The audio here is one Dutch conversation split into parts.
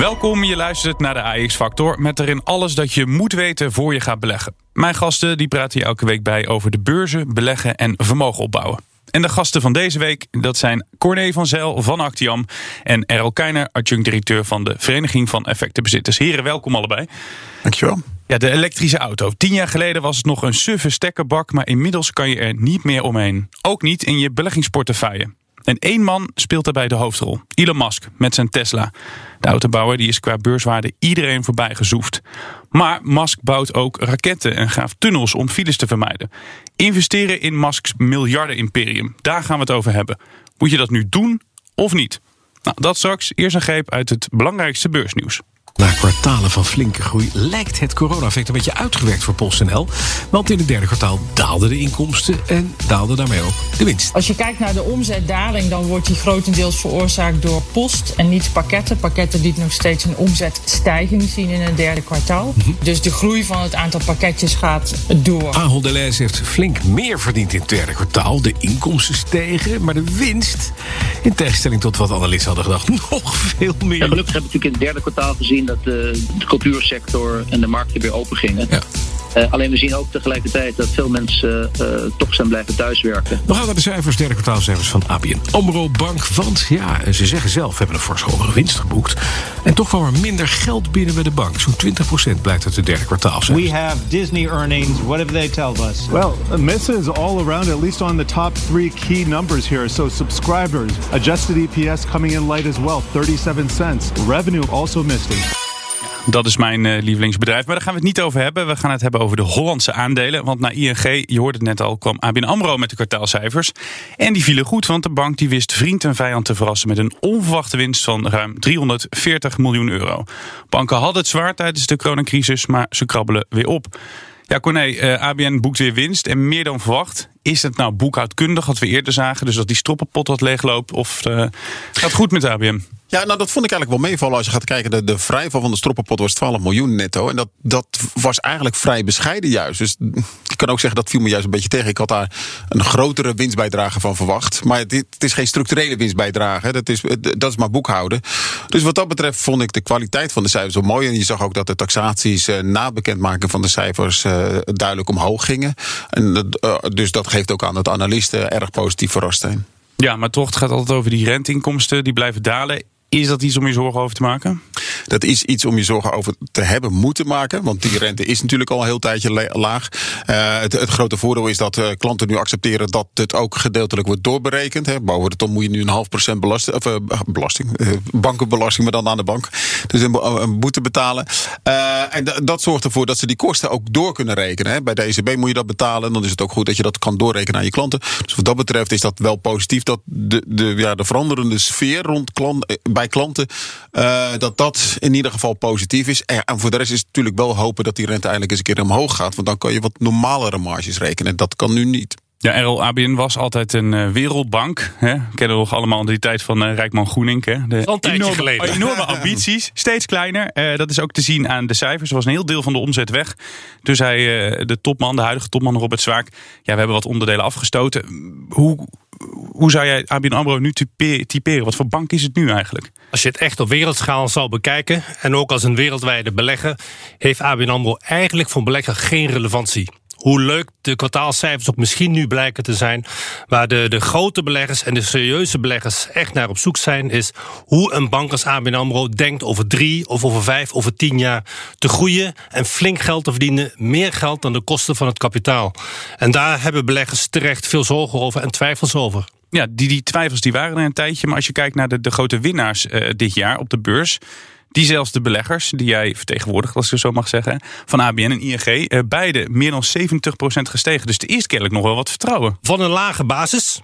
Welkom, je luistert naar de AX Factor met erin alles dat je moet weten voor je gaat beleggen. Mijn gasten die praten hier elke week bij over de beurzen, beleggen en vermogen opbouwen. En de gasten van deze week, dat zijn Corné van Zijl van Actiam en Errol Keiner, adjunct-directeur van de Vereniging van Effectenbezitters. Heren, welkom allebei. Dankjewel. Ja, de elektrische auto. Tien jaar geleden was het nog een suffe stekkerbak, maar inmiddels kan je er niet meer omheen. Ook niet in je beleggingsportefeuille. En één man speelt daarbij de hoofdrol. Elon Musk met zijn Tesla. De autobouwer die is qua beurswaarde iedereen voorbij gezoefd. Maar Musk bouwt ook raketten en graaft tunnels om files te vermijden. Investeren in Musks miljarden-imperium. Daar gaan we het over hebben. Moet je dat nu doen of niet? Nou, dat straks. Eerst een greep uit het belangrijkste beursnieuws. Na kwartalen van flinke groei lijkt het corona-effect een beetje uitgewerkt voor PostNL. Want in het derde kwartaal daalden de inkomsten en daalde daarmee ook de winst. Als je kijkt naar de omzetdaling, dan wordt die grotendeels veroorzaakt door post en niet pakketten. Pakketten die nog steeds een omzetstijging zien in het derde kwartaal. Dus de groei van het aantal pakketjes gaat door. Ahold Delhaize heeft flink meer verdiend in het derde kwartaal. De inkomsten stegen, maar de winst, in tegenstelling tot wat analisten hadden gedacht, nog veel meer. Ja, gelukkig hebben we natuurlijk in het derde kwartaal gezien dat de, de cultuursector en de markten weer open gingen. Ja. Eh, alleen we zien ook tegelijkertijd dat veel mensen eh, toch zijn blijven thuiswerken. We gaan naar de cijfers, derde kwartaalcijfers van ABN AMRO Bank. Want ja, ze zeggen zelf, hebben een fors hogere winst geboekt. En toch kwam er minder geld binnen bij de bank. Zo'n 20% blijkt uit de derde kwartaalcijfers. We have Disney earnings. What have they tell us? Well, misses all around, at least on the top three key numbers here. So subscribers, adjusted EPS coming in light as well, 37 cents. Revenue also missing. Dat is mijn eh, lievelingsbedrijf. Maar daar gaan we het niet over hebben. We gaan het hebben over de Hollandse aandelen. Want na ING, je hoorde het net al, kwam ABN AMRO met de kwartaalcijfers. En die vielen goed, want de bank die wist vriend en vijand te verrassen... met een onverwachte winst van ruim 340 miljoen euro. Banken hadden het zwaar tijdens de coronacrisis, maar ze krabbelen weer op. Ja, Corné, eh, ABN boekt weer winst en meer dan verwacht. Is het nou boekhoudkundig, wat we eerder zagen? Dus dat die stroppenpot wat leegloopt? Of eh, gaat goed met ABN? Ja, nou dat vond ik eigenlijk wel meevallen als je gaat kijken. De, de vrijval van de stroppenpot was 12 miljoen netto. En dat, dat was eigenlijk vrij bescheiden juist. Dus ik kan ook zeggen dat viel me juist een beetje tegen. Ik had daar een grotere winstbijdrage van verwacht. Maar het, het is geen structurele winstbijdrage. Dat is, dat is maar boekhouden. Dus wat dat betreft vond ik de kwaliteit van de cijfers wel mooi. En je zag ook dat de taxaties uh, na bekendmaken van de cijfers uh, duidelijk omhoog gingen. En, uh, dus dat geeft ook aan dat analisten erg positief verrast zijn. Ja, maar toch, het gaat altijd over die renteinkomsten. Die blijven dalen. Is dat iets om je zorgen over te maken? Dat is iets om je zorgen over te hebben moeten maken. Want die rente is natuurlijk al een heel tijdje laag. Uh, het, grote voordeel is dat uh, klanten nu accepteren dat het ook gedeeltelijk wordt doorberekend. Hè. Boven de moet je nu een half procent belasting, of, uh, belasting bankenbelasting, maar dan aan de bank. Dus een, boete betalen. en dat zorgt ervoor dat ze die kosten ook door kunnen rekenen. Hè. Bij de ECB moet je dat betalen. En dan is het ook goed dat je dat kan doorrekenen aan je klanten. Dus wat dat betreft is dat wel positief dat de, de, ja, de veranderende sfeer rond klant, bij klanten, dat dat in ieder geval positief is. En voor de rest is het natuurlijk wel hopen dat die rente eindelijk eens een keer omhoog gaat. Want dan kan je wat normalere marges rekenen. Dat kan nu niet. Ja, RL ABN was altijd een uh, wereldbank. Hè? Kennen we nog allemaal die tijd van uh, Rijkman Groening. Hè? De enorme, geleden. enorme ambities, steeds kleiner. Uh, dat is ook te zien aan de cijfers. Er was een heel deel van de omzet weg. Dus hij, de topman, de huidige topman Robert Zwaak... ja, we hebben wat onderdelen afgestoten. Hoe, hoe zou jij ABN AMRO nu typeren? Wat voor bank is het nu eigenlijk? Als je het echt op wereldschaal zou bekijken... en ook als een wereldwijde belegger... heeft ABN AMRO eigenlijk voor belegger geen relevantie hoe leuk de kwartaalcijfers ook misschien nu blijken te zijn. Waar de, de grote beleggers en de serieuze beleggers echt naar op zoek zijn, is hoe een bank als ABN AMRO denkt over drie of over vijf, over tien jaar te groeien en flink geld te verdienen. Meer geld dan de kosten van het kapitaal. En daar hebben beleggers terecht veel zorgen over en twijfels over. Ja, die, die twijfels die waren er een tijdje. Maar als je kijkt naar de, de grote winnaars uh, dit jaar op de beurs die zelfs de beleggers, die jij vertegenwoordigt, als ik zo mag zeggen, van ABN en ING, eh, beide meer dan 70% gestegen. Dus er is kennelijk nog wel wat vertrouwen. Van een lage basis.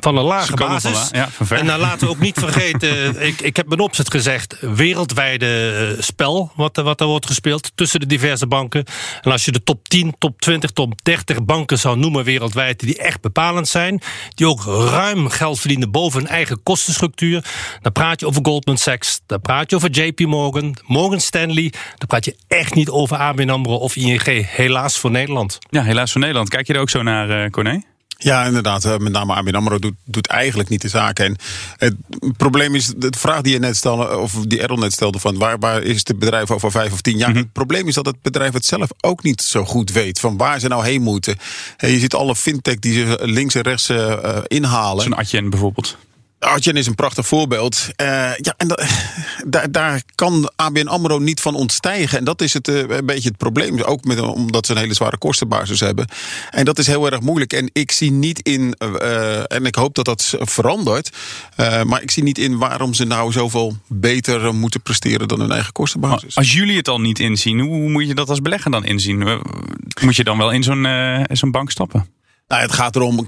Van een lage basis. van ja, en dan laten we ook niet vergeten, ik, ik heb met opzet gezegd, wereldwijde eh, spel wat, er- wat er wordt gespeeld tussen de diverse banken. En als je de top 10, top 20, top 30 banken zou noemen wereldwijd die echt bepalend zijn, die ook ruim geld verdienen boven hun eigen kostenstructuur, dan praat je over Goldman Sachs, dan praat je over JP Morgan, Morgan Stanley, dan praat je echt niet over ABN AMRO of ING, helaas voor Nederland. Ja, helaas voor Nederland. Kijk je er ook zo naar, Corné? Ja, inderdaad. eh, Met name ABN AMRO doet, doet eigenlijk niet de zaak. En het probleem is, de vraag die je net stelde, of die Errol net stelde, van waar, waar is het bedrijf over vijf of tien jaar? Het probleem is dat het bedrijf het zelf ook niet zo goed weet van waar ze nou heen moeten. Je ziet alle fintech die ze links en rechts eh, inhalen. Zo'n Adyen bijvoorbeeld. Adyen is een prachtig voorbeeld. Eh, ja, en da- daar, daar kan ABN AMRO niet van ontstijgen. En dat is het, eh, een beetje het probleem. Ook met, omdat ze een hele zware kostenbasis hebben. En dat is heel erg moeilijk. En ik zie niet in, eh, en ik hoop dat dat verandert. maar ik zie niet in waarom ze nou zoveel beter moeten presteren dan hun eigen kostenbasis. Als jullie het al niet inzien, hoe moet je dat als belegger dan inzien? Moet je dan wel in zo'n zo'n bank stappen? Nou, het gaat erom,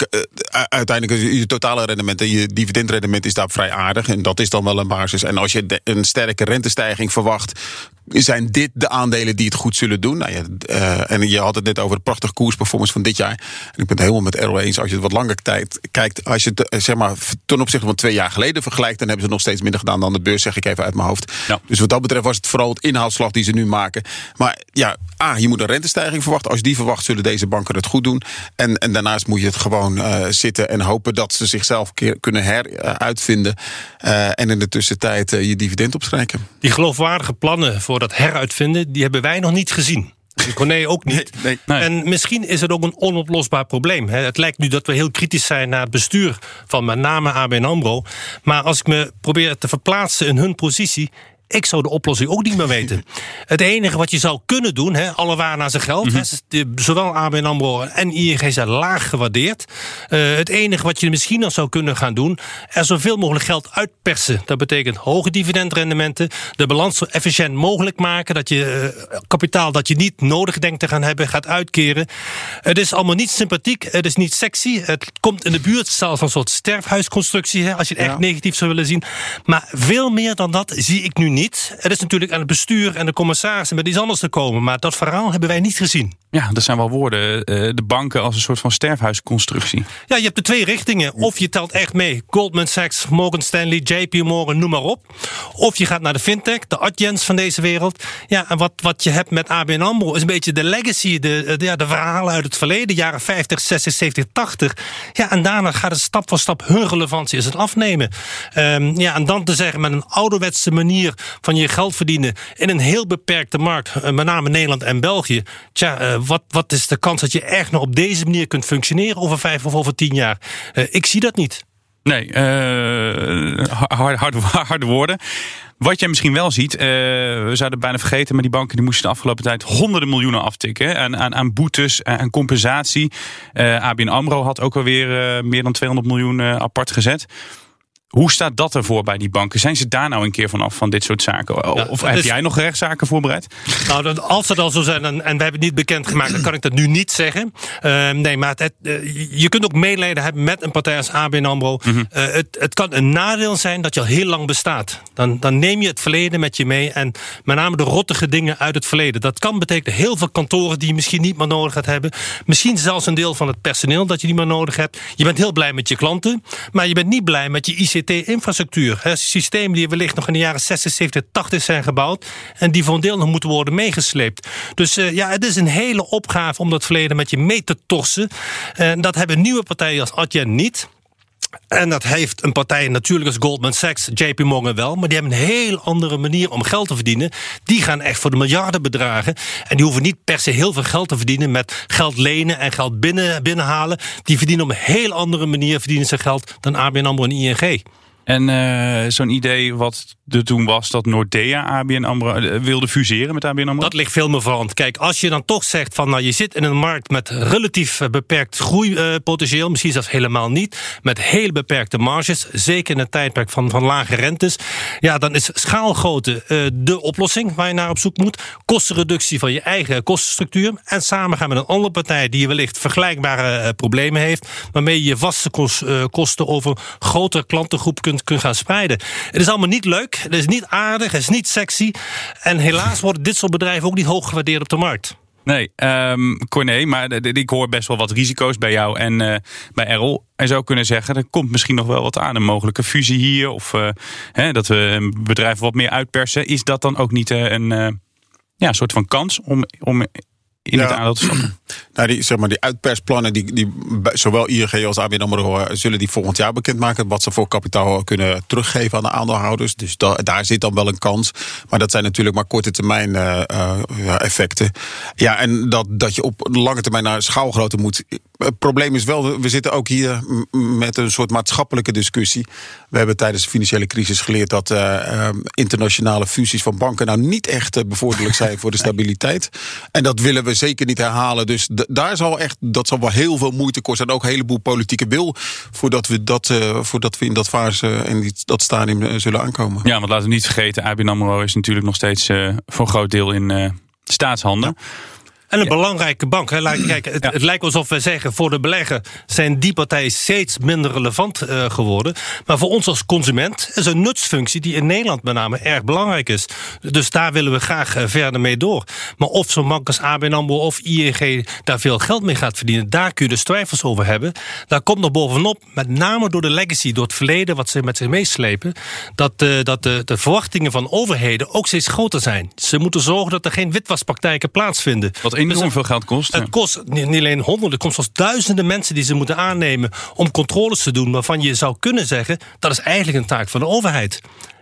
uiteindelijk is je totale rendement en je dividendrendement is daar vrij aardig. En dat is dan wel een basis. En als je de- een sterke rentestijging verwacht, zijn dit de aandelen die het goed zullen doen. Nou ja, eh, en je had het net over de prachtige koersperformance van dit jaar. En ik ben het helemaal met Errol eens. Als je het wat langer tijd, kijkt, als je het eh, zeg maar, ten opzichte van twee jaar geleden vergelijkt, dan hebben ze nog steeds minder gedaan dan de beurs, zeg ik even uit mijn hoofd. Ja. Dus wat dat betreft was het vooral het inhaalslag die ze nu maken. Maar ja, A, je moet een rentestijging verwachten. Als je die verwacht, zullen deze banken het goed doen. En, en daarnaast moet je het gewoon eh, zitten en hopen dat ze zichzelf keer kunnen heruitvinden. Eh en in de tussentijd eh, je dividend opstrijken. Die geloofwaardige plannen voor dat heruitvinden, die hebben wij nog niet gezien. Corné ook niet. Nee, nee. En misschien is het ook een onoplosbaar probleem. Het lijkt nu dat we heel kritisch zijn naar het bestuur van met name ABN AMRO. Maar als ik me probeer te verplaatsen in hun positie... Ik zou de oplossing ook niet meer weten. Het enige wat je zou kunnen doen, hè, alle waar naar zijn geld. hè, de- zowel ABN AMRO en ING zijn laag gewaardeerd. Eh, het enige wat je misschien nog zou kunnen gaan doen... er zoveel mogelijk geld uitpersen. Dat betekent hoge dividendrendementen. De balans zo efficiënt mogelijk maken. Dat je eh, kapitaal dat je niet nodig denkt te gaan hebben, gaat uitkeren. Het is allemaal niet sympathiek. Het is niet sexy. Het komt in de buurt zelfs van een soort sterfhuisconstructie. Hè, als je het echt negatief zou willen zien. Maar veel meer dan dat zie ik nu niet. Het is natuurlijk aan het bestuur en de commissarissen met iets anders te komen. Maar dat verhaal hebben wij niet gezien. Ja, dat zijn wel woorden. Eh, de banken als een soort van sterfhuisconstructie. Ja, je hebt de twee richtingen. Of je telt echt mee Goldman Sachs, Morgan Stanley, JP Morgan, noem maar op. Of je gaat naar de fintech, de Adjens van deze wereld. Ja, en wat, wat je hebt met ABN AMRO is een beetje de legacy, de, de, ja, de verhalen uit het verleden. Jaren 50, 60, 70, 80. Ja, en daarna gaat het stap voor stap hun relevantie is het afnemen. Ehm, ja, en dan te zeggen met een ouderwetse manier van je geld verdienen in een heel beperkte markt, eh, met name Nederland en België. Tja, eh, wat, wat is de kans dat je echt nog op deze manier kunt functioneren over vijf of over tien jaar? Eh, ik zie dat niet. Nee, eh, harde, harde, harde woorden. Wat jij misschien wel ziet, eh, we zouden bijna vergeten, maar die banken die moesten de afgelopen tijd honderden miljoenen aftikken aan, aan, aan boetes, aan compensatie. Eh ABN AMRO had ook alweer eh, meer dan 200 miljoen eh, apart gezet. Hoe staat dat ervoor bij die banken? Zijn ze daar nou een keer vanaf van dit soort zaken? Ja, of heb is- jij nog rechtszaken voorbereid? Nou, dat- als het al zo zijn en, en we hebben het niet bekendgemaakt, dan kan ik dat nu niet zeggen. Eh, nee, maar het, eh, je kunt ook medelijden hebben met een partij als ABN AMRO. Eh, het, het kan een nadeel zijn dat je al heel lang bestaat. Dan, dan neem je het verleden met je mee en met name de rottige dingen uit het verleden. Dat kan betekenen heel veel kantoren die je misschien niet meer nodig gaat hebben. Misschien zelfs een deel van het personeel dat je niet meer nodig hebt. Je bent heel blij met je klanten, maar je bent niet blij met je ICT-infrastructuur. hè. Systemen die wellicht nog in de jaren 60, 70, 80 zijn gebouwd en die voor deel nog moeten worden meegesleept. Dus eh, ja, het is een hele opgave om dat verleden met je mee te torsen. En dat hebben nieuwe partijen als Adyen niet. En dat heeft een partij natuurlijk als Goldman Sachs, JP Morgan wel. Maar die hebben een heel andere manier om geld te verdienen. Die gaan echt voor de miljardenbedragen. En die hoeven niet per se heel veel geld te verdienen met geld lenen en geld binnen, binnenhalen. Die verdienen op een heel andere manier verdienen ze geld dan ABN AMRO en ING. En uh, zo'n idee wat er toen was dat Nordea ABN AMRO uh, wilde fuseren met ABN AMRO? Dat ligt veel meer voor Kijk, als je dan toch zegt van nou je zit in een markt met relatief beperkt groeipotentieel, misschien zelfs helemaal niet, met heel beperkte marges, zeker in een tijdperk van, van lage rentes, ja dan is schaalgrootte uh, de oplossing waar je naar op zoek moet. Kostenreductie van je eigen kostenstructuur en samen gaan met een andere partij die wellicht vergelijkbare problemen heeft, waarmee je je vaste kost, kosten over grotere klantengroep kunt kunt, gaan spreiden. Het is allemaal niet leuk, het is niet aardig, het is niet sexy. En helaas worden dit soort bedrijven ook niet hoog gewaardeerd op de markt. Nee, um, Corné, maar ik hoor best wel wat risico's bij jou en uh, bij Errol. En zou kunnen zeggen, er komt misschien nog wel wat aan. Een mogelijke fusie hier of uh, hè, dat we een bedrijf wat meer uitpersen. Is dat dan ook niet uh, een ja, soort van kans om, om in ja. het aandeel te stappen? Nou, die, zeg maar, die uitpersplannen, die, die, zowel ING als ABN AMRO zullen die volgend jaar bekendmaken. Wat ze voor kapitaal kunnen teruggeven aan de aandeelhouders. Dus da, daar zit dan wel een kans. Maar dat zijn natuurlijk maar korte termijn uh, uh, effecten. Ja, en dat, dat je op lange termijn naar schaalgrootte moet. Het probleem is wel, we zitten ook hier met een soort maatschappelijke discussie. We hebben tijdens de financiële crisis geleerd dat uh, internationale fusies van banken nou niet echt bevorderlijk zijn voor de stabiliteit. En dat willen we zeker niet herhalen. Dus daar zal echt, dat zal wel heel veel moeite kosten. En ook een heleboel politieke wil voordat we, dat, uh, voordat we in dat fase en die, dat stadium uh, zullen aankomen. Ja, want laten we niet vergeten, ABN AMRO is natuurlijk nog steeds voor een groot deel in staatshanden. Ja. En een belangrijke bank. Hè. Kijk, het, het, lijkt alsof we zeggen voor de belegger zijn die partijen steeds minder relevant uh, geworden. Maar voor ons als consument is een nutsfunctie die in Nederland met name erg belangrijk is. Dus daar willen we graag uh, verder mee door. Maar of zo'n bank als ABN AMRO of ING daar veel geld mee gaat verdienen, daar kun je dus twijfels over hebben. Daar komt nog bovenop, met name door de legacy, door het verleden wat ze met zich meeslepen, dat, uh, dat de, de verwachtingen van overheden ook steeds groter zijn. Ze moeten zorgen dat er geen witwaspraktijken plaatsvinden. Wat enorm dus veel geld kost. Het kost niet alleen honderden, het kost zelfs duizenden mensen die ze moeten aannemen om controles te doen, waarvan je zou kunnen zeggen dat is eigenlijk een taak van de overheid.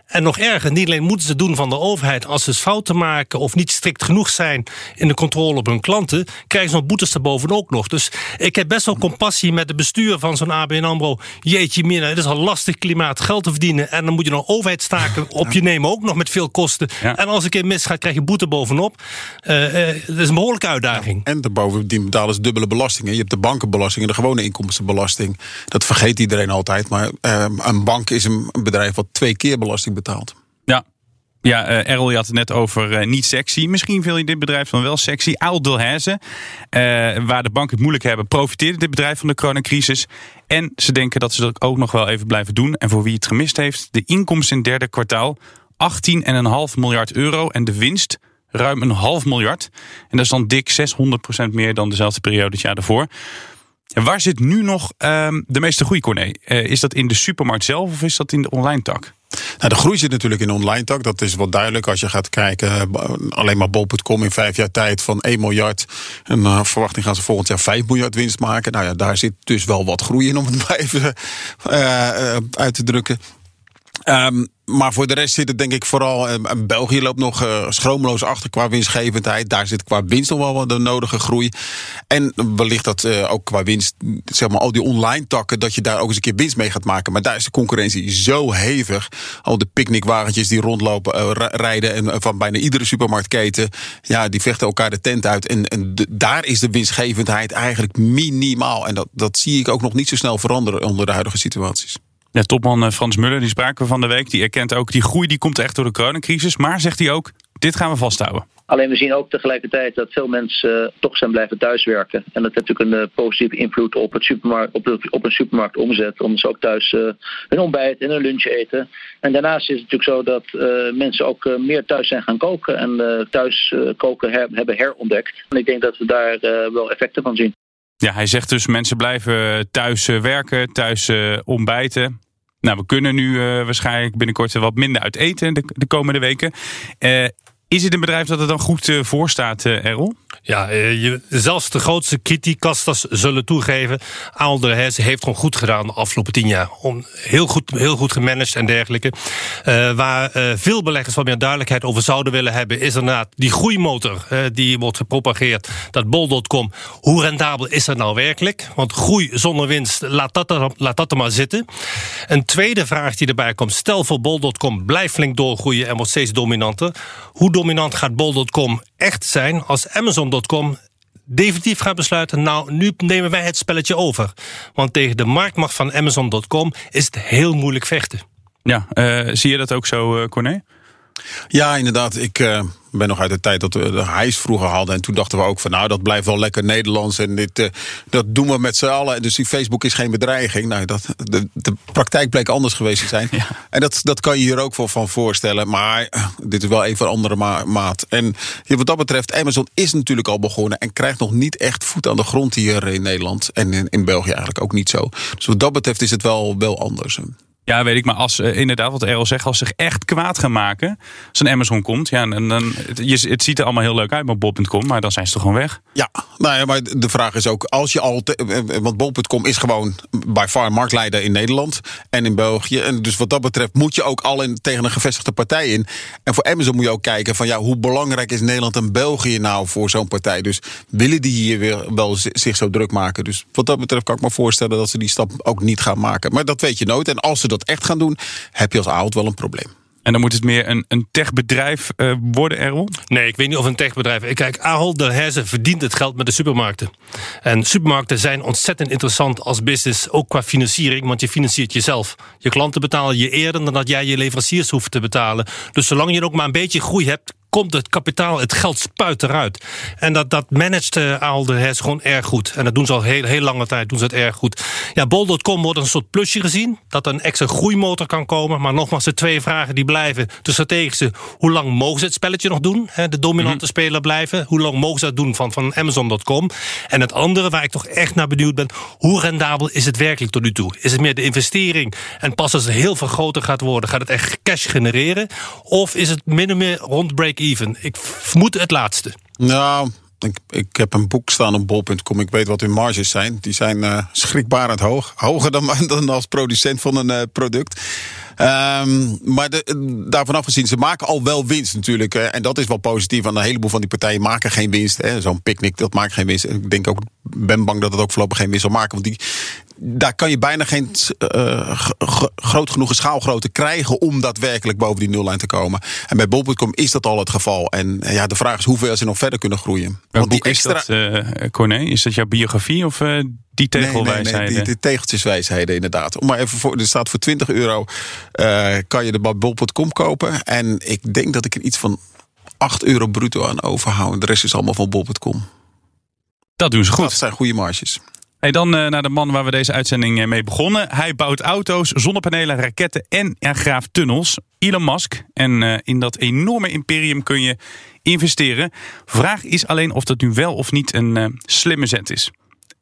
En nog erger, niet alleen moeten ze doen van de overheid als ze fouten maken of niet strikt genoeg zijn in de controle op hun klanten, krijgen ze nog boetes erbovenop nog. Dus ik heb best wel compassie met het bestuur van zo'n ABN AMRO. Jeetje mina, het is al lastig klimaat geld te verdienen en dan moet je nog overheidstaken op je nemen, ook nog met veel kosten. Ja. En als ik in misgaat, krijg je boete bovenop. Uh, uh, dat is een behoorlijke uitdaging. Ja, en bovendien betalen ze dubbele belastingen. Je hebt de bankenbelasting en de gewone inkomstenbelasting. Dat vergeet iedereen altijd, maar uh, een bank is een bedrijf wat twee keer belasting Ja, ja, uh, Errol, je had het net over uh, niet sexy. Misschien wil je dit bedrijf dan wel sexy. Delhaize, uh, waar de banken het moeilijk hebben, profiteerde dit bedrijf van de coronacrisis. En ze denken dat ze dat ook nog wel even blijven doen. En voor wie het gemist heeft, de inkomsten in het derde kwartaal 18,5 miljard euro. En de winst ruim een half miljard. En dat is dan dik 600% meer dan dezelfde periode het jaar daarvoor. En waar zit nu nog um, de meeste groei, Corné? is dat in de supermarkt zelf of is dat in de online tak? Nou, de groei zit natuurlijk in online tak. Dat is wel duidelijk als je gaat kijken. Alleen maar bol.com in vijf jaar tijd van 1 miljard. En uh, verwachting gaan ze volgend jaar 5 miljard winst maken. Nou ja, daar zit dus wel wat groei in om het maar even uh, uit te drukken. Um, maar voor de rest zit het denk ik vooral. Uh, België loopt nog uh, schroomloos achter qua winstgevendheid. Daar zit qua winst nog wel wat de nodige groei. En wellicht dat uh, ook qua winst, zeg maar, al die online takken, dat je daar ook eens een keer winst mee gaat maken. Maar daar is de concurrentie zo hevig. Al de picknickwagentjes die rondlopen, rijden en van bijna iedere supermarktketen. Ja, die vechten elkaar de tent uit. En, en daar is de winstgevendheid eigenlijk minimaal. En dat, dat zie ik ook nog niet zo snel veranderen onder de huidige situaties. Ja, topman eh, Frans Muller, die spraken we van de week. Die erkent ook die groei die komt echt door de coronacrisis. Maar zegt hij ook, dit gaan we vasthouden. Alleen we zien ook tegelijkertijd dat veel mensen uh, toch zijn blijven thuiswerken. En dat heeft natuurlijk een uh, positieve invloed op, het supermarkt, op, de, op een. Omdat ze ook thuis hun ontbijt en hun lunch eten. En daarnaast is het natuurlijk zo dat mensen ook meer thuis zijn gaan koken. En thuis koken hebben herontdekt. En ik denk dat we daar wel effecten van zien. Ja, hij zegt dus mensen blijven thuis werken, thuis ontbijten. Nou, we kunnen nu uh, waarschijnlijk binnenkort wat minder uit eten de, de komende weken. Is het een bedrijf dat er dan goed uh, voor staat, uh, Errol? Ja, uh, je, zelfs de grootste kritiekasters zullen toegeven. Aaldre heeft gewoon goed gedaan de afgelopen tien jaar. Om, heel, goed, heel goed gemanaged en dergelijke. waar veel beleggers wat meer duidelijkheid over zouden willen hebben... is inderdaad die groeimotor die wordt gepropageerd. Dat bol.com. Hoe rendabel is dat nou werkelijk? Want groei zonder winst, laat dat, er, laat dat er maar zitten. Een tweede vraag die erbij komt. Stel voor bol.com blijft flink doorgroeien en wordt steeds dominanter. Hoe dominant gaat bol.com echt zijn als Amazon.com definitief gaat besluiten... nou, nu nemen wij het spelletje over. Want tegen de marktmacht van Amazon.com is het heel moeilijk vechten. Ja, uh, zie je dat ook zo, uh, Corné? Ja, inderdaad. Ik uh, ben nog uit de tijd dat we de hijs vroeger hadden. En toen dachten we ook van nou, dat blijft wel lekker Nederlands. En dit, uh, dat doen we met z'n allen. En dus die Facebook is geen bedreiging. Nou, dat, de, de praktijk bleek anders geweest te zijn. Ja. En dat, dat kan je hier ook wel van voorstellen. Maar uh, dit is wel even een andere ma maat. En wat dat betreft, Amazon is natuurlijk al begonnen. En krijgt nog niet echt voet aan de grond hier in Nederland. En in, in België eigenlijk ook niet zo. Dus wat dat betreft is het wel, wel anders. Ja, weet ik. Maar als uh, inderdaad, wat Errol zegt, als ze zich echt kwaad gaan maken. Als een Amazon komt. Ja, en dan, het, je, het ziet er allemaal heel leuk uit met Bob.com. Maar dan zijn ze toch gewoon weg. Ja, nou ja, maar de vraag is ook. Als je al. Want Bob.com is gewoon by far marktleider in Nederland. En in België. En dus wat dat betreft moet je ook al in, tegen een gevestigde partij in. En voor Amazon moet je ook kijken van ja, hoe belangrijk is Nederland en België nou voor zo'n partij. Dus willen die hier weer wel zich zo druk maken. Dus wat dat betreft kan ik me voorstellen dat ze die stap ook niet gaan maken. Maar dat weet je nooit. En als ze dat echt gaan doen, heb je als Ahold wel een probleem. En dan moet het meer een, een techbedrijf uh, worden, Errol? Nee, ik weet niet of een techbedrijf. Kijk, Ahold de Herzen verdient het geld met de supermarkten. En supermarkten zijn ontzettend interessant als business, ook qua financiering, want je financiert jezelf. Je klanten betalen je eerder dan dat jij je leveranciers hoeft te betalen. Dus zolang je ook maar een beetje groei hebt, komt het kapitaal, het geld spuit eruit. En dat, dat managt uh, Alde Hers gewoon erg goed. En dat doen ze al heel, heel lange tijd, doen ze het erg goed. Ja, Bol.com wordt een soort plusje gezien, dat er een extra groeimotor kan komen. Maar nogmaals, de twee vragen die blijven. De strategische, hoe lang mogen ze het spelletje nog doen? Hè, de dominante mm -hmm. speler blijven. Hoe lang mogen ze dat doen van, van Amazon.com? En het andere, waar ik toch echt naar benieuwd ben, hoe rendabel is het werkelijk tot nu toe? Is het meer de investering en pas als het heel veel groter gaat worden, gaat het echt cash genereren? Of is het min of meer rond even. Ik vermoed het laatste. Nou, ik, ik heb een boek staan op bol.com. Ik weet wat hun marges zijn. Die zijn uh, schrikbarend hoog. Hoger dan, dan als producent van een uh, product. Um, maar de, daarvan afgezien, ze maken al wel winst natuurlijk. En dat is wel positief. Want een heleboel van die partijen maken geen winst. Zo'n picknick, dat maakt geen winst. Ik denk ook, ben bang dat het ook voorlopig geen winst zal maken. Want die, daar kan je bijna geen uh, groot genoeg schaalgrootte krijgen om daadwerkelijk boven die nullijn te komen. En bij bol.com is dat al het geval. En ja, de vraag is hoeveel ze nog verder kunnen groeien. Want die extra. Is dat, uh, Corné? Is dat jouw biografie of uh, die tegelwijsheden? Nee, nee, nee, die, die tegeltjeswijsheden inderdaad. Maar even voor, er staat voor 20 euro kan je de bij bol.com kopen. En ik denk dat ik er iets van 8 euro bruto aan overhoud. De rest is allemaal van bol.com. Dat doen ze goed. Dat zijn goede marges. Hey, dan uh, naar de man waar we deze uitzending mee begonnen. Hij bouwt auto's, zonnepanelen, raketten en ja, graaft tunnels. Elon Musk. En uh, in dat enorme imperium kun je investeren. Vraag is alleen of dat nu wel of niet een uh, slimme zet is.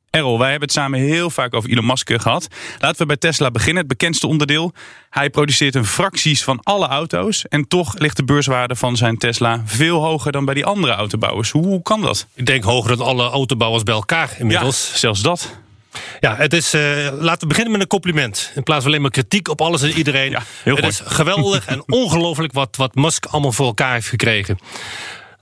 Errol, wij hebben het samen heel vaak over Elon Musk gehad. Laten we bij Tesla beginnen, het bekendste onderdeel. Hij produceert een fracties van alle auto's. En toch ligt de beurswaarde van zijn Tesla veel hoger dan bij die andere autobouwers. Hoe, kan dat? Ik denk hoger dan alle autobouwers bij elkaar inmiddels. Ja, zelfs dat. Ja, het is, uh, laten we beginnen met een compliment. In plaats van alleen maar kritiek op alles en iedereen. Ja, heel het goed. is geweldig en ongelooflijk wat, wat Musk allemaal voor elkaar heeft gekregen.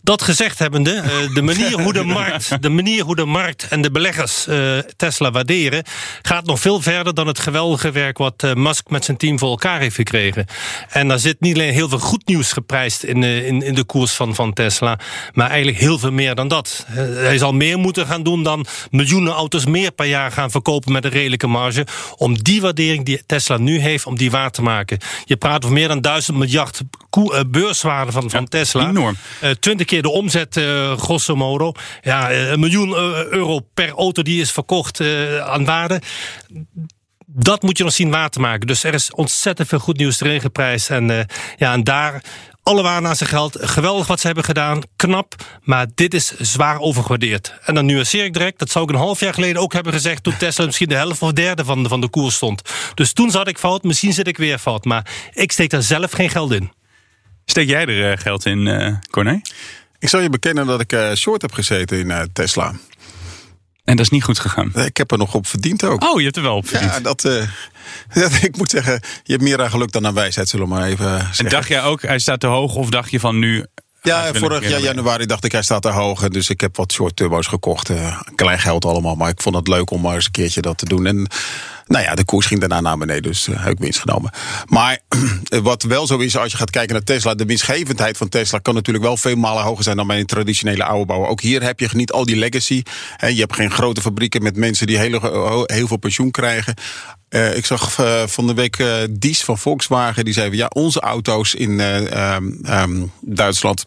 Dat gezegd hebbende, de manier hoe de markt, de manier hoe de markt en de beleggers uh, Tesla waarderen, gaat nog veel verder dan het geweldige werk wat uh, Musk met zijn team voor elkaar heeft gekregen. En daar zit niet alleen heel veel goed nieuws geprijsd in, in, in de koers van, van Tesla, maar eigenlijk heel veel meer dan dat. hij zal meer moeten gaan doen dan miljoenen auto's meer per jaar gaan verkopen met een redelijke marge, om die waardering die Tesla nu heeft, om die waar te maken. Je praat over meer dan duizend miljard beurswaarde van, van ja, Tesla. Enorm. 20 keer de omzet, uh, grosso modo. Ja, een miljoen euro per auto die is verkocht aan waarde. Dat moet je nog zien waar te maken. Dus er is ontzettend veel goed nieuws erin geprijsd. En, uh, ja, en daar alle waar naar zijn geld. Geweldig wat ze hebben gedaan. Knap. Maar dit is zwaar overgewaardeerd. En dan nuanceer ik direct. Dat zou ik een half jaar geleden ook hebben gezegd. Toen Tesla misschien de helft of derde van de, van de koers stond. Dus toen zat ik fout. Misschien zit ik weer fout. Maar ik steek daar zelf geen geld in. Steek jij er uh, geld in, uh, Corné? Ik zal je bekennen dat ik uh, short heb gezeten in Tesla. En dat is niet goed gegaan? Ik heb er nog op verdiend ook. Oh, je hebt er wel op verdiend. Ja, dat, ik moet zeggen, je hebt meer aan geluk dan aan wijsheid, zullen we maar even zeggen. En dacht jij ook, hij staat te hoog of dacht je van nu... Ja, vorig jaar januari dacht ik, hij staat te hoog. Dus ik heb wat short turbo's gekocht. klein geld allemaal, maar ik vond het leuk om maar eens een keertje dat te doen. En nou ja, de koers ging daarna naar beneden, dus uh, heb ik winst genomen. Maar wat wel zo is, als je gaat kijken naar Tesla, de winstgevendheid van Tesla kan natuurlijk wel veel malen hoger zijn dan bij een traditionele oude bouwer. Ook hier heb je niet al die legacy. Je hebt geen grote fabrieken met mensen die heel, heel veel pensioen krijgen. Ik zag van de week Dies van Volkswagen, die zei: ja, onze auto's in um, um, Duitsland.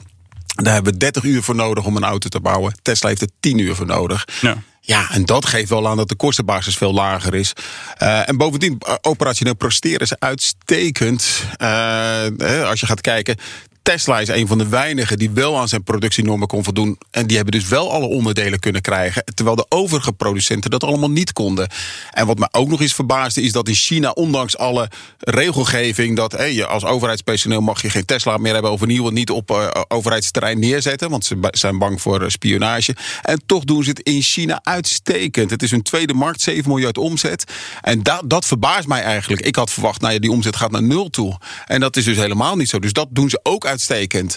Daar hebben we 30 uur voor nodig om een auto te bouwen. Tesla heeft er 10 uur voor nodig. Ja. Ja, en dat geeft wel aan dat de kostenbasis veel lager is. Uh, en bovendien, operationeel presteren ze uitstekend. Uh, als je gaat kijken, Tesla is een van de weinigen die wel aan zijn productienormen kon voldoen. En die hebben dus wel alle onderdelen kunnen krijgen. Terwijl de overige producenten dat allemaal niet konden. En wat me ook nog eens verbaasde is dat in China, ondanks alle regelgeving, dat je als overheidspersoneel mag je geen Tesla meer hebben overnieuw niet op uh, overheidsterrein neerzetten. Want ze zijn bang voor uh, spionage. En toch doen ze het in China uitstekend. Het is hun tweede markt, 7 miljard omzet. En dat, verbaast mij eigenlijk. Ik had verwacht, nou ja, die omzet gaat naar nul toe. En dat is dus helemaal niet zo. Dus dat doen ze ook uitstekend uitstekend.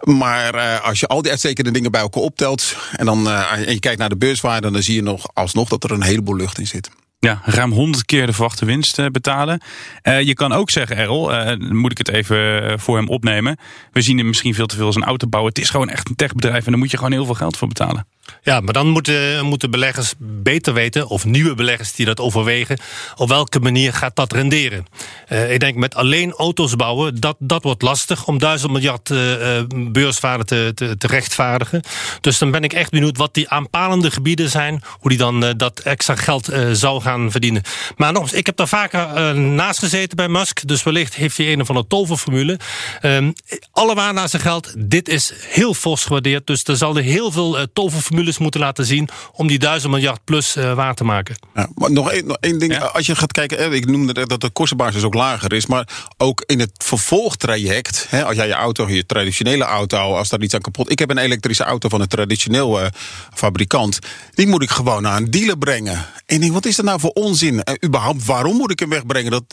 Maar uh, als je al die uitstekende dingen bij elkaar optelt en dan uh, en je kijkt naar de beurswaarde, dan zie je nog alsnog dat er een heleboel lucht in zit. Ja, ruim 100 keer de verwachte winst uh, betalen. je kan ook zeggen, Errol, moet ik het even voor hem opnemen. We zien hem misschien veel te veel als een autobouwer. Het is gewoon echt een techbedrijf en daar moet je gewoon heel veel geld voor betalen. Ja, maar dan moeten, moeten beleggers beter weten, of nieuwe beleggers die dat overwegen, op welke manier gaat dat renderen. Uh, ik denk met alleen auto's bouwen, dat, dat wordt lastig om duizend miljard uh, beurswaarde te, te, te, rechtvaardigen. Dus dan ben ik echt benieuwd wat die aanpalende gebieden zijn, hoe die dan dat extra geld zou gaan verdienen. Maar nog eens, ik heb daar vaker naast gezeten bij Musk, dus wellicht heeft hij een of andere toverformule. Ehm, alle waar naar zijn geld, dit is heel fors gewaardeerd, dus er zal er heel veel toverformules formules moeten laten zien om die duizend miljard plus uh, waar te maken. Ja, maar nog één, nog één ding. Ja. Als je gaat kijken, ik noemde dat de kostenbasis ook lager is. Maar ook in het vervolgtraject, hè, als jij je auto, je traditionele auto, als daar iets aan kapot. Ik heb een elektrische auto van een traditioneel uh, fabrikant. Die moet ik gewoon naar een dealer brengen. En ik denk, wat is dat nou voor onzin? En überhaupt, waarom moet ik hem wegbrengen? Dat,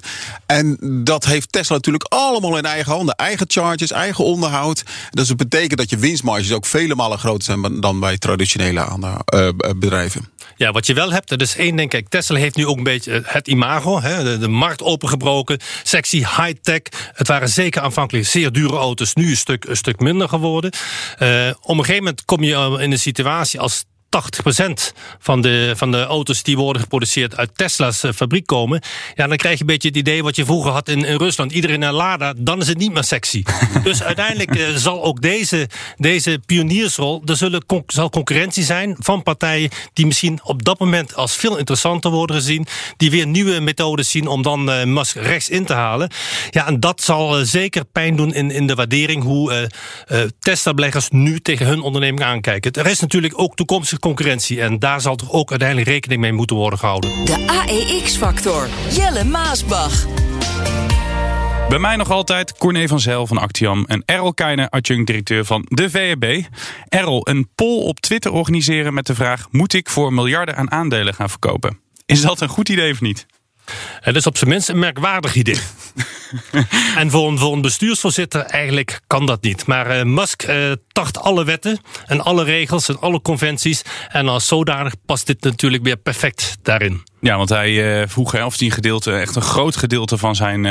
en dat heeft Tesla natuurlijk allemaal in eigen handen. Eigen charges, eigen onderhoud. Dus dat betekent dat je winstmarges ook vele malen groter zijn dan bij traditionele traditionele uh, bedrijven. Ja, wat je wel hebt, dat is één denk ik. Tesla heeft nu ook een beetje eh, het imago. Hè, de, de markt opengebroken. Sexy, high-tech. Het waren zeker aanvankelijk zeer dure auto's. Nu een stuk, een stuk minder geworden. Uh, op een gegeven moment kom je in een situatie als 80% van de, van de auto's die worden geproduceerd uit Tesla's uh, fabriek komen. Ja, dan krijg je een beetje het idee wat je vroeger had in, in Rusland. Iedereen naar Lada, dan is het niet meer sexy. dus uiteindelijk uh, zal ook deze, deze pioniersrol, er zullen zal concurrentie zijn van partijen die misschien op dat moment als veel interessanter worden gezien. Die weer nieuwe methodes zien om dan uh, Musk rechts in te halen. Ja, en dat zal zeker pijn doen in, in de waardering hoe Tesla-beleggers nu tegen hun onderneming aankijken. Er is natuurlijk ook toekomstig concurrentie. En daar zal toch ook uiteindelijk rekening mee moeten worden gehouden. De AEX-factor. Jelle Maasbach. Bij mij nog altijd Corné van Zijl van Actiam en Errol Keijner, adjunct-directeur van de VEB. Errol, een poll op Twitter organiseren met de vraag... moet ik voor miljarden aan aandelen gaan verkopen? Is dat een goed idee of niet? Het is op zijn minst een merkwaardig idee. en voor een, voor een bestuursvoorzitter eigenlijk kan dat niet. Maar uh, Musk uh, tacht alle wetten en alle regels en alle conventies. En als zodanig past dit natuurlijk weer perfect daarin. Ja, want hij uh, vroeg of die gedeelte, echt een groot gedeelte van zijn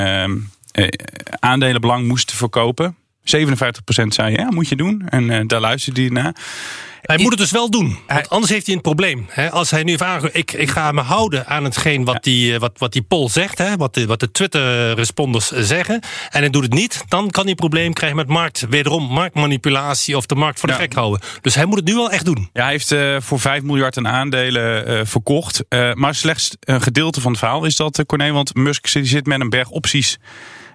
aandelenbelang moest verkopen. 57% zei ja, moet je doen. En daar luisterde hij naar. Hij moet het dus wel doen, want anders heeft hij een probleem. Als hij nu vraagt, ik, ik ga me houden aan hetgeen wat die, wat, wat die poll zegt, wat de, wat de Twitter-responders zeggen, en hij doet het niet, dan kan hij een probleem krijgen met markt, wederom marktmanipulatie of de markt voor de gek houden. Dus hij moet het nu wel echt doen. Ja, hij heeft uh, voor 5 miljard aan aandelen uh, verkocht, maar slechts een gedeelte van het verhaal is dat, Corné, want Musk zit met een berg opties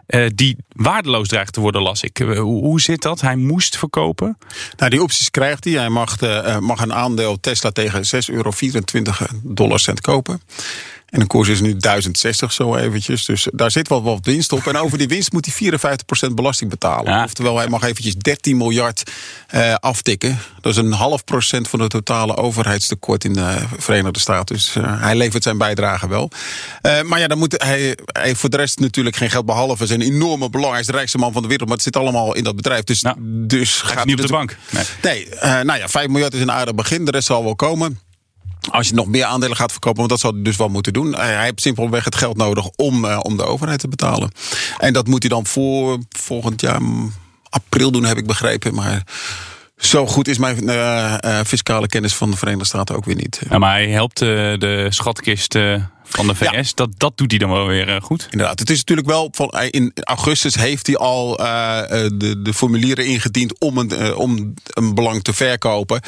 uh, die waardeloos dreigt te worden, las ik. Uh, hoe zit dat? Hij moest verkopen? Nou, die opties krijgt hij. Hij mag, de, uh, mag een aandeel Tesla tegen 6,24 euro kopen. En de koers is nu 1060 zo eventjes. Dus daar zit wel wat winst op. En over die winst moet hij 54% belasting betalen. Oftewel, hij mag eventjes 13 miljard uh, aftikken. Dat is een half procent van het totale overheidstekort in de Verenigde Staten. Dus uh, hij levert zijn bijdrage wel. Uh, maar ja, dan moet hij, hij voor de rest natuurlijk geen geld. Behalve zijn enorme belang. Hij is de rijkste man van de wereld. Maar het zit allemaal in dat bedrijf. Dus, nou, dus gaat niet op de bank. Nee, nee nou ja, 5 miljard is een aardig begin. De rest zal wel komen. Als je nog meer aandelen gaat verkopen, want dat zal hij dus wel moeten doen. Hij heeft simpelweg het geld nodig om, uh, om de overheid te betalen. En dat moet hij dan voor volgend jaar april doen, heb ik begrepen. Maar zo goed is mijn uh, uh, fiscale kennis van de Verenigde Staten ook weer niet. Maar hij helpt de schatkist van de VS. Ja. Dat, dat doet hij dan wel weer goed. Inderdaad. Het is natuurlijk wel van in augustus heeft hij al de, de formulieren ingediend om een, om een belang te verkopen.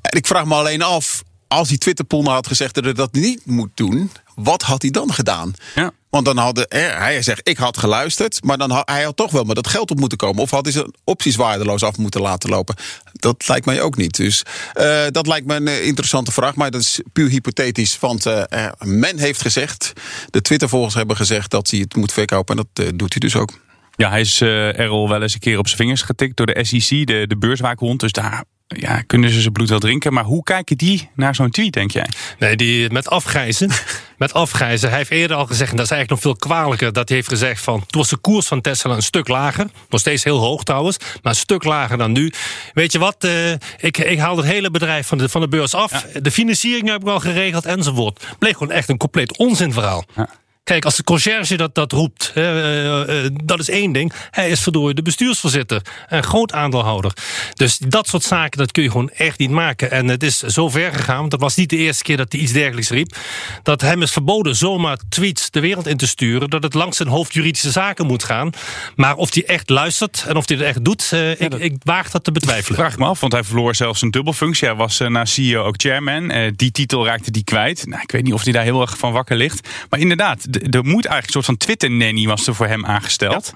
En ik vraag me alleen af, als hij Twitterpool nou had gezegd dat hij dat niet moet doen, wat had hij dan gedaan? Ja. Want dan had hij zegt, ik had geluisterd, maar dan had hij had toch wel met dat geld op moeten komen. Of had hij zijn opties waardeloos af moeten laten lopen? Dat lijkt mij ook niet. Dus uh, dat lijkt me een interessante vraag, maar dat is puur hypothetisch. Want uh, men heeft gezegd, de Twittervolgers hebben gezegd dat hij het moet verkopen. En dat uh, doet hij dus ook. Ja, hij is er al wel eens een keer op zijn vingers getikt door de SEC, de, de beurswaakhond. Dus daar ja, kunnen ze zijn bloed wel drinken. Maar hoe kijken die naar zo'n tweet, denk jij? Nee, die met afgrijzen. met afgrijzen. Hij heeft eerder al gezegd, en dat is eigenlijk nog veel kwalijker, dat hij heeft gezegd van, toen was de koers van Tesla een stuk lager. Nog steeds heel hoog trouwens, maar een stuk lager dan nu. Weet je wat, uh, ik, ik haal het hele bedrijf van de, van de beurs af. Ja. De financiering heb ik al geregeld enzovoort. Bleek gewoon echt een compleet onzinverhaal. Ja. Kijk, als de conciërge dat, dat roept, uh, uh, dat is één ding. Hij is verdorie de bestuursvoorzitter, een groot aandeelhouder. Dus dat soort zaken, dat kun je gewoon echt niet maken. En het is zo ver gegaan, want dat was niet de eerste keer dat hij iets dergelijks riep, dat hem is verboden zomaar tweets de wereld in te sturen, dat het langs zijn hoofd juridische zaken moet gaan. Maar of hij echt luistert en of hij het echt doet, ja, ik, dat... ik waag dat te betwijfelen. Vraag me af, want hij verloor zelfs een dubbelfunctie. Hij was na CEO ook chairman. die titel raakte hij kwijt. Nou, ik weet niet of hij daar heel erg van wakker ligt. Maar inderdaad, er moet eigenlijk een soort van Twitter-nanny was er voor hem aangesteld.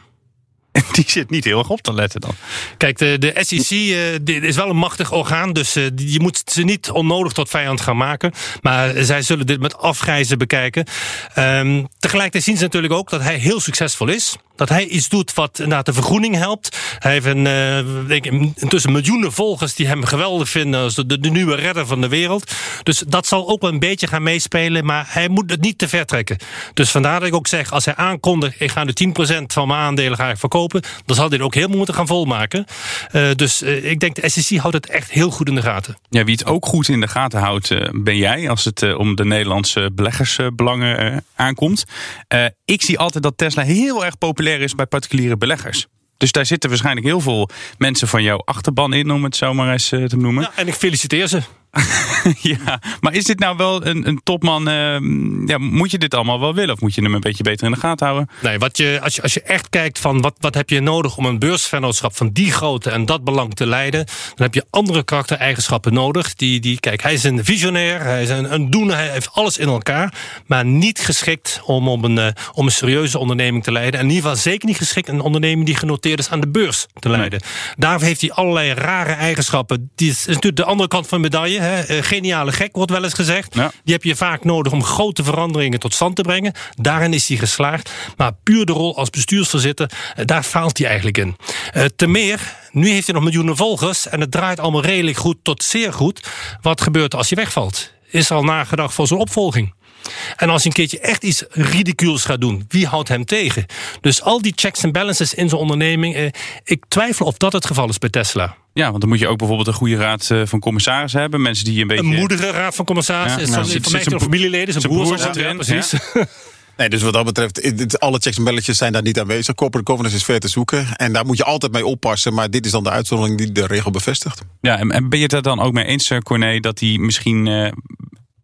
Die zit niet heel erg op te letten dan. Kijk, de, de SEC uh, is wel een machtig orgaan. Dus uh, je moet ze niet onnodig tot vijand gaan maken. Maar zij zullen dit met afgrijzen bekijken. Um, tegelijkertijd zien ze natuurlijk ook dat hij heel succesvol is. Dat hij iets doet wat naar de vergroening helpt. Hij heeft een, denk ik, intussen miljoenen volgers die hem geweldig vinden als de, de, de, nieuwe redder van de wereld. Dus dat zal ook wel een beetje gaan meespelen, maar hij moet het niet te ver trekken. Dus vandaar dat ik ook zeg, als hij aankondigt, ik ga nu 10% van mijn aandelen ga ik verkopen, dan zal hij het ook helemaal moeten gaan volmaken. Uh, dus uh, ik denk de SEC houdt het echt heel goed in de gaten. Ja, wie het ook goed in de gaten houdt, ben jij als het om de Nederlandse beleggersbelangen aankomt. ik zie altijd dat Tesla heel erg populair is bij particuliere beleggers. Dus daar zitten waarschijnlijk heel veel mensen van jouw achterban in, om het zo maar eens te noemen. Ja, en ik feliciteer ze. ja, maar is dit nou wel een, een topman? Uh, ja, moet je dit allemaal wel willen? Of moet je hem een beetje beter in de gaten houden? Nee, wat je, als, je, als je echt kijkt van wat, wat heb je nodig om een beursvennootschap van die grootte en dat belang te leiden, dan heb je andere karaktereigenschappen nodig. Die, die, kijk, hij is een visionair, hij is een, een doener, hij heeft alles in elkaar, maar niet geschikt om, om, een, uh, om een serieuze onderneming te leiden. En in ieder geval zeker niet geschikt een onderneming die genoteerd is aan de beurs te leiden. Nee. Daarvoor heeft hij allerlei rare eigenschappen. Die is, is natuurlijk de andere kant van de medaille. Hè? Geniale gek wordt wel eens gezegd. Ja. Die heb je vaak nodig om grote veranderingen tot stand te brengen. Daarin is hij geslaagd. Maar puur de rol als bestuursvoorzitter, daar faalt hij eigenlijk in. Uh, te meer, nu heeft hij nog miljoenen volgers en het draait allemaal redelijk goed tot zeer goed. Wat gebeurt als hij wegvalt? Is er al nagedacht voor zijn opvolging? En als hij een keertje echt iets ridicules gaat doen, wie houdt hem tegen? Dus al die checks en balances in zijn onderneming, eh, ik twijfel of dat het geval is bij Tesla. Ja, want dan moet je ook bijvoorbeeld een goede raad van commissarissen hebben. Mensen die een beetje... Een moedige raad van commissarissen. Ja, nou, van, van familieleden, zijn broer, broer zit erin. Precies. Ja. Nee, dus wat dat betreft, alle checks en balletjes zijn daar niet aanwezig. Corporate governance is ver te zoeken. En daar moet je altijd mee oppassen. Maar dit is dan de uitzondering die de regel bevestigt. Ja, en ben je het er dan ook mee eens, Corné, dat hij misschien uh,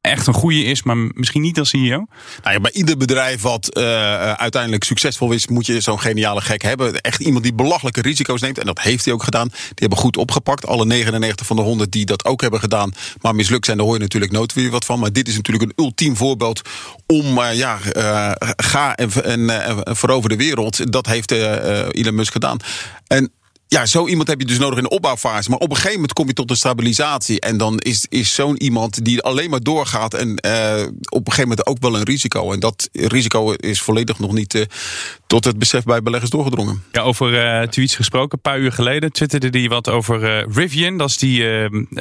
echt een goede is, maar misschien niet als CEO? Nou ja, bij ieder bedrijf wat uh, uiteindelijk succesvol is, moet je zo'n geniale gek hebben. Echt iemand die belachelijke risico's neemt. En dat heeft hij ook gedaan. Die hebben goed opgepakt. Alle 99 van de 100 die dat ook hebben gedaan, maar mislukt zijn, daar hoor je natuurlijk nooit weer wat van. Maar dit is natuurlijk een ultiem voorbeeld om, uh, ja, ga en, en, en verover de wereld. Dat heeft Elon Musk gedaan. En ja, zo iemand heb je dus nodig in de opbouwfase. Maar op een gegeven moment kom je tot een stabilisatie. En dan is, is zo'n iemand die alleen maar doorgaat. En uh, op een gegeven moment ook wel een risico. En dat risico is volledig nog niet uh, tot het besef bij beleggers doorgedrongen. Ja, over uh, gesproken. Een paar uur geleden twitterde die wat over Rivian. Dat is die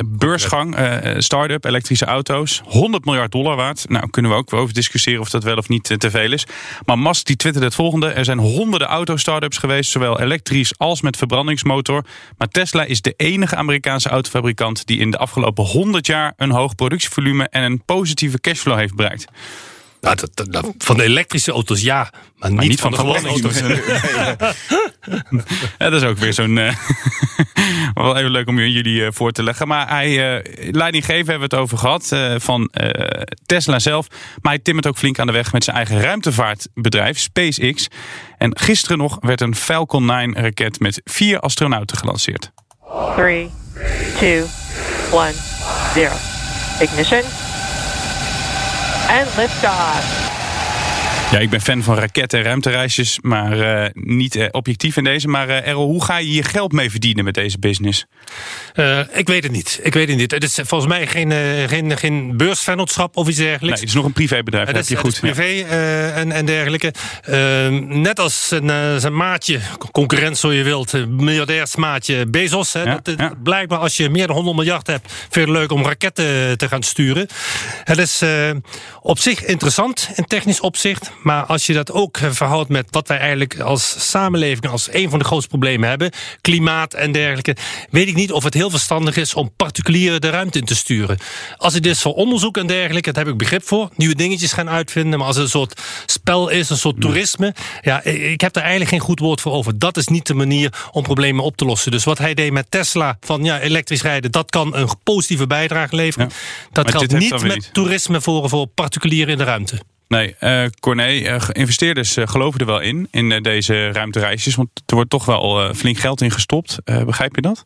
beursgang, start-up, elektrische auto's. 100 miljard dollar waard. Nou, kunnen we ook over discussiëren of dat wel of niet te veel is. Maar Musk die twitterde het volgende. Er zijn honderden auto-startups geweest. Zowel elektrisch als met verbrandings motor. Maar Tesla is de enige Amerikaanse autofabrikant die in de afgelopen 100 jaar een hoog productievolume en een positieve cashflow heeft bereikt. Nou, dat, dat, van de elektrische auto's ja, maar, niet, van, de gewone auto's. ja, dat is ook weer zo'n. Uh, wel even leuk om jullie uh, voor te leggen. Maar hij, uh, leidinggeven hebben we het over gehad. van Tesla zelf. Maar hij timmert ook flink aan de weg met zijn eigen ruimtevaartbedrijf, SpaceX. En gisteren nog werd een Falcon 9 raket met vier astronauten gelanceerd. 3, 2, 1, 0. Ignition. En liftoff. Ja, ik ben fan van raketten en ruimtereisjes, maar uh, niet uh, objectief in deze. Maar uh, Errol, hoe ga je je geld mee verdienen met deze business? ik weet het niet. Ik weet het niet. Het is volgens mij geen, geen, geen beursvennootschap of iets dergelijks. Nee, het is nog een privébedrijf. Het is, je goed. privé ja. en, en dergelijke. net als zijn, zijn maatje, concurrent zo je wilt, miljardairsmaatje Bezos. Hè, ja, dat, ja. Blijkbaar als je meer dan 100 miljard hebt, vind je leuk om raketten te gaan sturen. Het is op zich interessant in technisch opzicht. Maar als je dat ook verhoudt met wat wij eigenlijk als samenleving als een van de grootste problemen hebben, klimaat en dergelijke, weet ik niet of het heel verstandig is om particulieren de ruimte in te sturen. Als het is voor onderzoek en dergelijke, daar heb ik begrip voor, nieuwe dingetjes gaan uitvinden, maar als het een soort spel is, een soort toerisme, ja, ik heb daar eigenlijk geen goed woord voor over. Dat is niet de manier om problemen op te lossen. Dus wat hij deed met Tesla, van ja, elektrisch rijden, dat kan een positieve bijdrage leveren. Dat geldt niet met toerisme voor, voor particulieren in de ruimte. Nee, uh, Corné, uh, investeerders uh, geloven er wel in, in deze ruimtereisjes. Want er wordt toch wel flink geld in gestopt. begrijp je dat?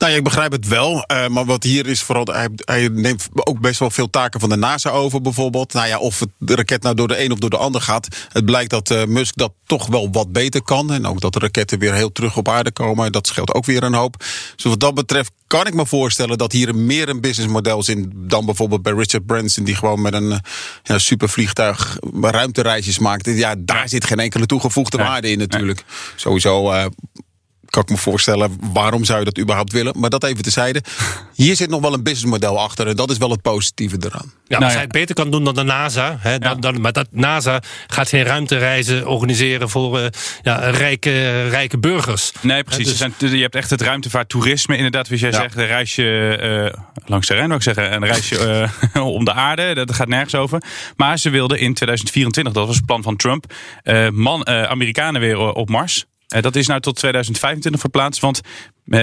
Nou ja, ik begrijp het wel. Uh, maar wat hier is vooral, hij, hij, neemt ook best wel veel taken van de NASA over bijvoorbeeld. Nou ja, of het, de raket nou door de een of door de ander gaat. Het blijkt dat uh, Musk dat toch wel wat beter kan. En ook dat de raketten weer heel terug op aarde komen. Dat scheelt ook weer een hoop. Dus wat dat betreft kan ik me voorstellen dat hier meer een businessmodel zit dan bijvoorbeeld bij Richard Branson, die gewoon met een ja, supervliegtuig ruimtereisjes maakt. Ja, daar zit geen enkele toegevoegde waarde in natuurlijk. Sowieso uh, kan ik me voorstellen, waarom zou je dat überhaupt willen? Maar dat even tezijde. Hier zit nog wel een businessmodel achter en dat is wel het positieve eraan. Ja, als nou hij het beter kan doen dan de NASA. Hè, dan, dan, maar dat NASA gaat geen ruimtereizen organiseren voor uh, ja, rijke, rijke burgers. Nee, precies. Dus... Zijn, je hebt echt het ruimtevaarttoerisme. Inderdaad, zoals jij zegt, een reisje uh, langs de Rijn, wil ik zeggen. Een reisje uh, om de aarde. Dat gaat nergens over. Maar ze wilden in 2024, dat was het plan van Trump, man, Amerikanen weer op Mars. Eh, dat is nou tot 2025 verplaatst, want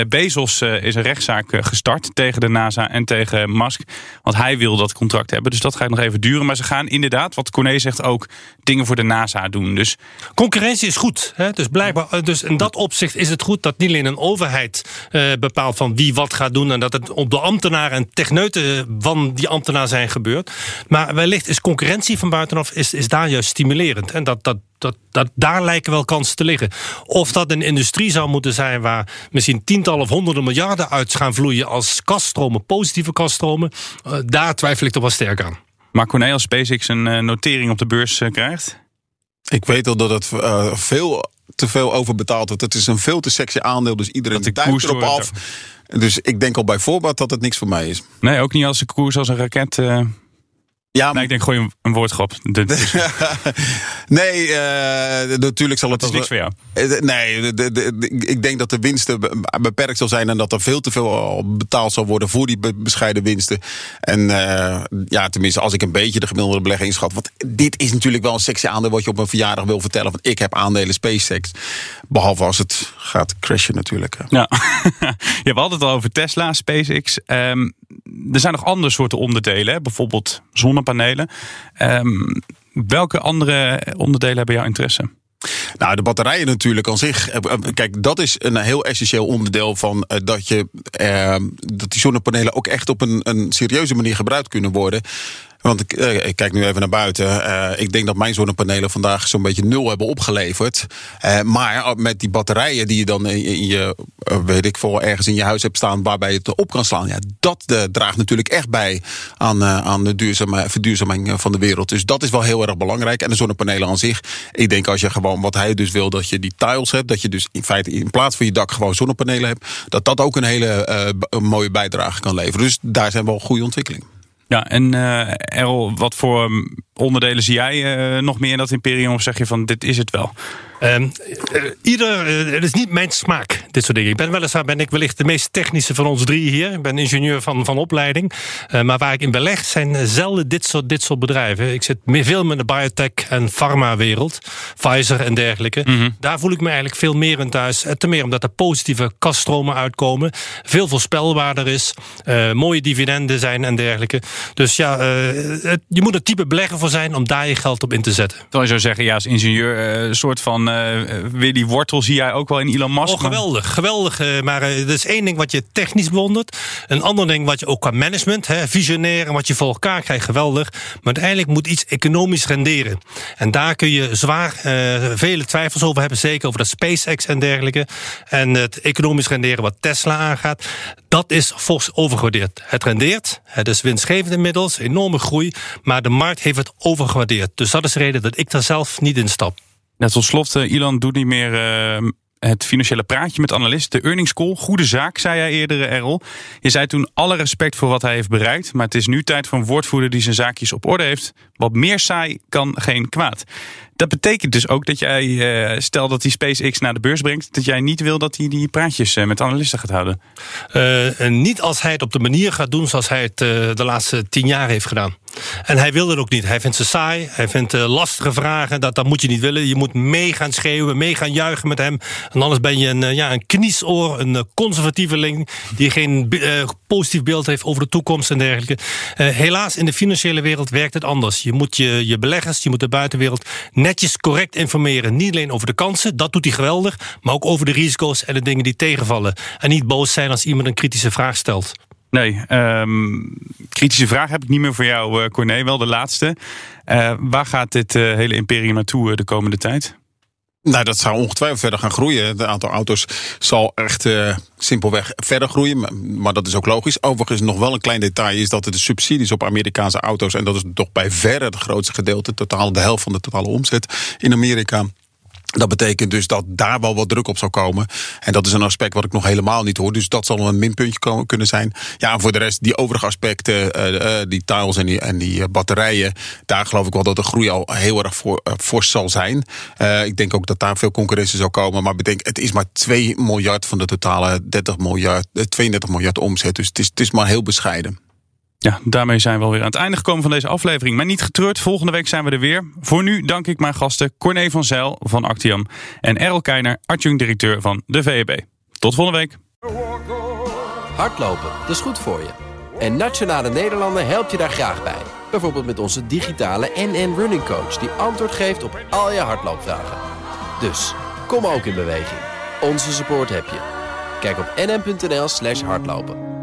Bezos eh, is een rechtszaak gestart tegen de NASA en tegen Musk. Want hij wil dat contract hebben. Dus dat gaat nog even duren. Maar ze gaan inderdaad, wat Corné zegt, ook dingen voor de NASA doen. Dus... Concurrentie is goed. Hè? Dus blijkbaar, dus in dat opzicht is het goed dat niet alleen een overheid bepaalt van wie wat gaat doen. En dat het op de ambtenaren en techneuten van die ambtenaar zijn gebeurd. Maar wellicht is concurrentie van buitenaf is, is daar juist stimulerend. En dat, dat dat, dat, daar lijken wel kansen te liggen. Of dat een industrie zou moeten zijn waar misschien tientallen of honderden miljarden uit gaan vloeien als kaststromen, positieve kaststromen, uh, daar twijfel ik toch wel sterk aan. Maar Cornel, als SpaceX een uh, notering op de beurs uh, krijgt? Ik weet al dat het veel te veel overbetaald wordt. Het is een veel te sexy aandeel, dus iedereen duikt erop af. Dus ik denk al bij voorbaat dat het niks voor mij is. Nee, ook niet als de koers als een raket ja, nee, ik denk gooi een, een woordgrap. nee, uh, natuurlijk zal het... Dat is niks voor jou. Eh, nee, de, de, ik denk dat de winsten beperkt zal zijn... en dat er veel te veel betaald zal worden voor die bescheiden winsten. En uh, ja, tenminste, als ik een beetje de gemiddelde belegger inschat... want dit is natuurlijk wel een sexy aandeel... wat je op een verjaardag wil vertellen... van ik heb aandelen SpaceX. Behalve als het gaat crashen natuurlijk. Ja, je had het al over Tesla, SpaceX. Um, er zijn nog andere soorten onderdelen, hè? bijvoorbeeld zonnepanelen. Um, welke andere onderdelen hebben jouw interesse? Nou, de batterijen natuurlijk aan zich. Eh, eh, kijk, dat is een heel essentieel onderdeel van uh, dat, je, uh, dat die zonnepanelen ook echt op een, een serieuze manier gebruikt kunnen worden. Want ik, eh, ik kijk nu even naar buiten. Eh, ik denk dat mijn zonnepanelen vandaag zo'n beetje nul hebben opgeleverd. Eh, maar met die batterijen die je dan in, je, weet ik veel, ergens in je huis hebt staan waarbij je het op kan slaan. Ja, dat draagt natuurlijk echt bij aan, aan de duurzame, verduurzaming van de wereld. Dus dat is wel heel erg belangrijk. En de zonnepanelen aan zich. Ik denk als je gewoon wat hij dus wil, dat je die tiles hebt. Dat je dus in feite in plaats van je dak gewoon zonnepanelen hebt. Dat dat ook een hele mooie bijdrage kan leveren. Dus daar zijn wel goede ontwikkelingen. Ja, en eh Errol, wat voor um, onderdelen zie jij eh, nog meer in dat imperium? Of zeg je van dit is het wel? Ehm, eh, ieder, eh, het is niet mijn smaak, dit soort dingen. Ik ben weliswaar ben ik wellicht de meest technische van ons drie hier. Ik ben ingenieur van, van opleiding. Eh, maar waar ik in beleg zijn eh, zelden dit soort, dit soort bedrijven. Ik zit meer, veel met de biotech en pharma-wereld. Pfizer en dergelijke. Daar voel ik me eigenlijk veel meer in thuis. En ten meer omdat er positieve kaststromen uitkomen. Veel voorspelbaarder is. eh, mooie dividenden zijn en dergelijke. Dus ja, eh, het- je moet een type belegger voor zijn om daar je geld op in te zetten. Je zou zeggen, ja, als ingenieur, eh, een soort van eh, weer die wortel zie jij ook wel in Elon Musk. Oh, geweldig, geweldig. eh, Maar eh, er is één ding wat je technisch bewondert. Een ander ding wat je ook qua management, hè, visionair en wat je voor elkaar krijgt, geweldig. Maar uiteindelijk moet iets economisch renderen. En daar kun je zwaar vele twijfels over hebben. Zeker over dat SpaceX en dergelijke. En het economisch renderen wat Tesla aangaat. Dat is fors overgewaardeerd. Het rendeert, het is winstgevend inmiddels, enorme groei. Maar de markt heeft het overgewaardeerd. Dus dat is de reden dat ik daar zelf niet in stap. Net tot slot, Elon doet niet meer eh, het financiële praatje met analisten. De earnings call, goede zaak, zei jij eerder, Errol. Je zei toen alle respect voor wat hij heeft bereikt. Maar het is nu tijd voor een woordvoerder die zijn zaakjes op orde heeft. Wat meer saai kan geen kwaad. Dat betekent dus ook dat jij, eh, stel dat die SpaceX naar de beurs brengt... dat jij niet wil dat hij die praatjes eh, met analisten gaat houden. En niet als hij het op de manier gaat doen zoals hij het de laatste tien jaar heeft gedaan. En hij wil het ook niet. Hij vindt ze saai. Hij vindt uh, lastige vragen. Dat, dat moet je niet willen. Je moet mee gaan schreeuwen, mee gaan juichen met hem. En anders ben je een, uh, ja, een kniesoor, een conservatieveling... die geen positief beeld heeft over de toekomst en dergelijke. helaas, in de financiële wereld werkt het anders. Je moet je, je beleggers, je moet de buitenwereld... netjes correct informeren. Niet alleen over de kansen, dat doet hij geweldig... maar ook over de risico's en de dingen die tegenvallen. En niet boos zijn als iemand een kritische vraag stelt. Nee, um, kritische vraag heb ik niet meer voor jou, uh, Corné. Wel de laatste. Uh, waar gaat dit uh, hele imperium naartoe de komende tijd? Nou, dat zou ongetwijfeld verder gaan groeien. Het aantal auto's zal echt simpelweg verder groeien. Maar, maar, dat is ook logisch. Overigens, nog wel een klein detail is dat de subsidies op Amerikaanse auto's. en dat is toch bij verre het grootste gedeelte, totaal de helft van de totale omzet in Amerika. Dat betekent dus dat daar wel wat druk op zou komen. En dat is een aspect wat ik nog helemaal niet hoor. Dus dat zal een minpuntje kunnen zijn. Ja, voor de rest, die overige aspecten, uh, uh, die tiles en die, en die uh, batterijen. Daar geloof ik wel dat de groei al heel erg voor, fors zal zijn. ik denk ook dat daar veel concurrentie zal komen. Maar bedenk, het is maar 2 miljard van de totale 30 miljard, 32 miljard omzet. Dus het is, het is maar heel bescheiden. Ja, daarmee zijn we alweer aan het einde gekomen van deze aflevering. Maar niet getreurd, volgende week zijn we er weer. Voor nu dank ik mijn gasten Corné van Zijl van Actiam en Errol Keiner, adjunct-directeur van de VEB. Tot volgende week. Hardlopen, dat is goed voor je. En Nationale Nederlanden helpt je daar graag bij. Bijvoorbeeld met onze digitale NN Running Coach... die antwoord geeft op al je hardloopvragen. Dus, kom ook in beweging. Onze support heb je. Kijk op nn.nl hardlopen.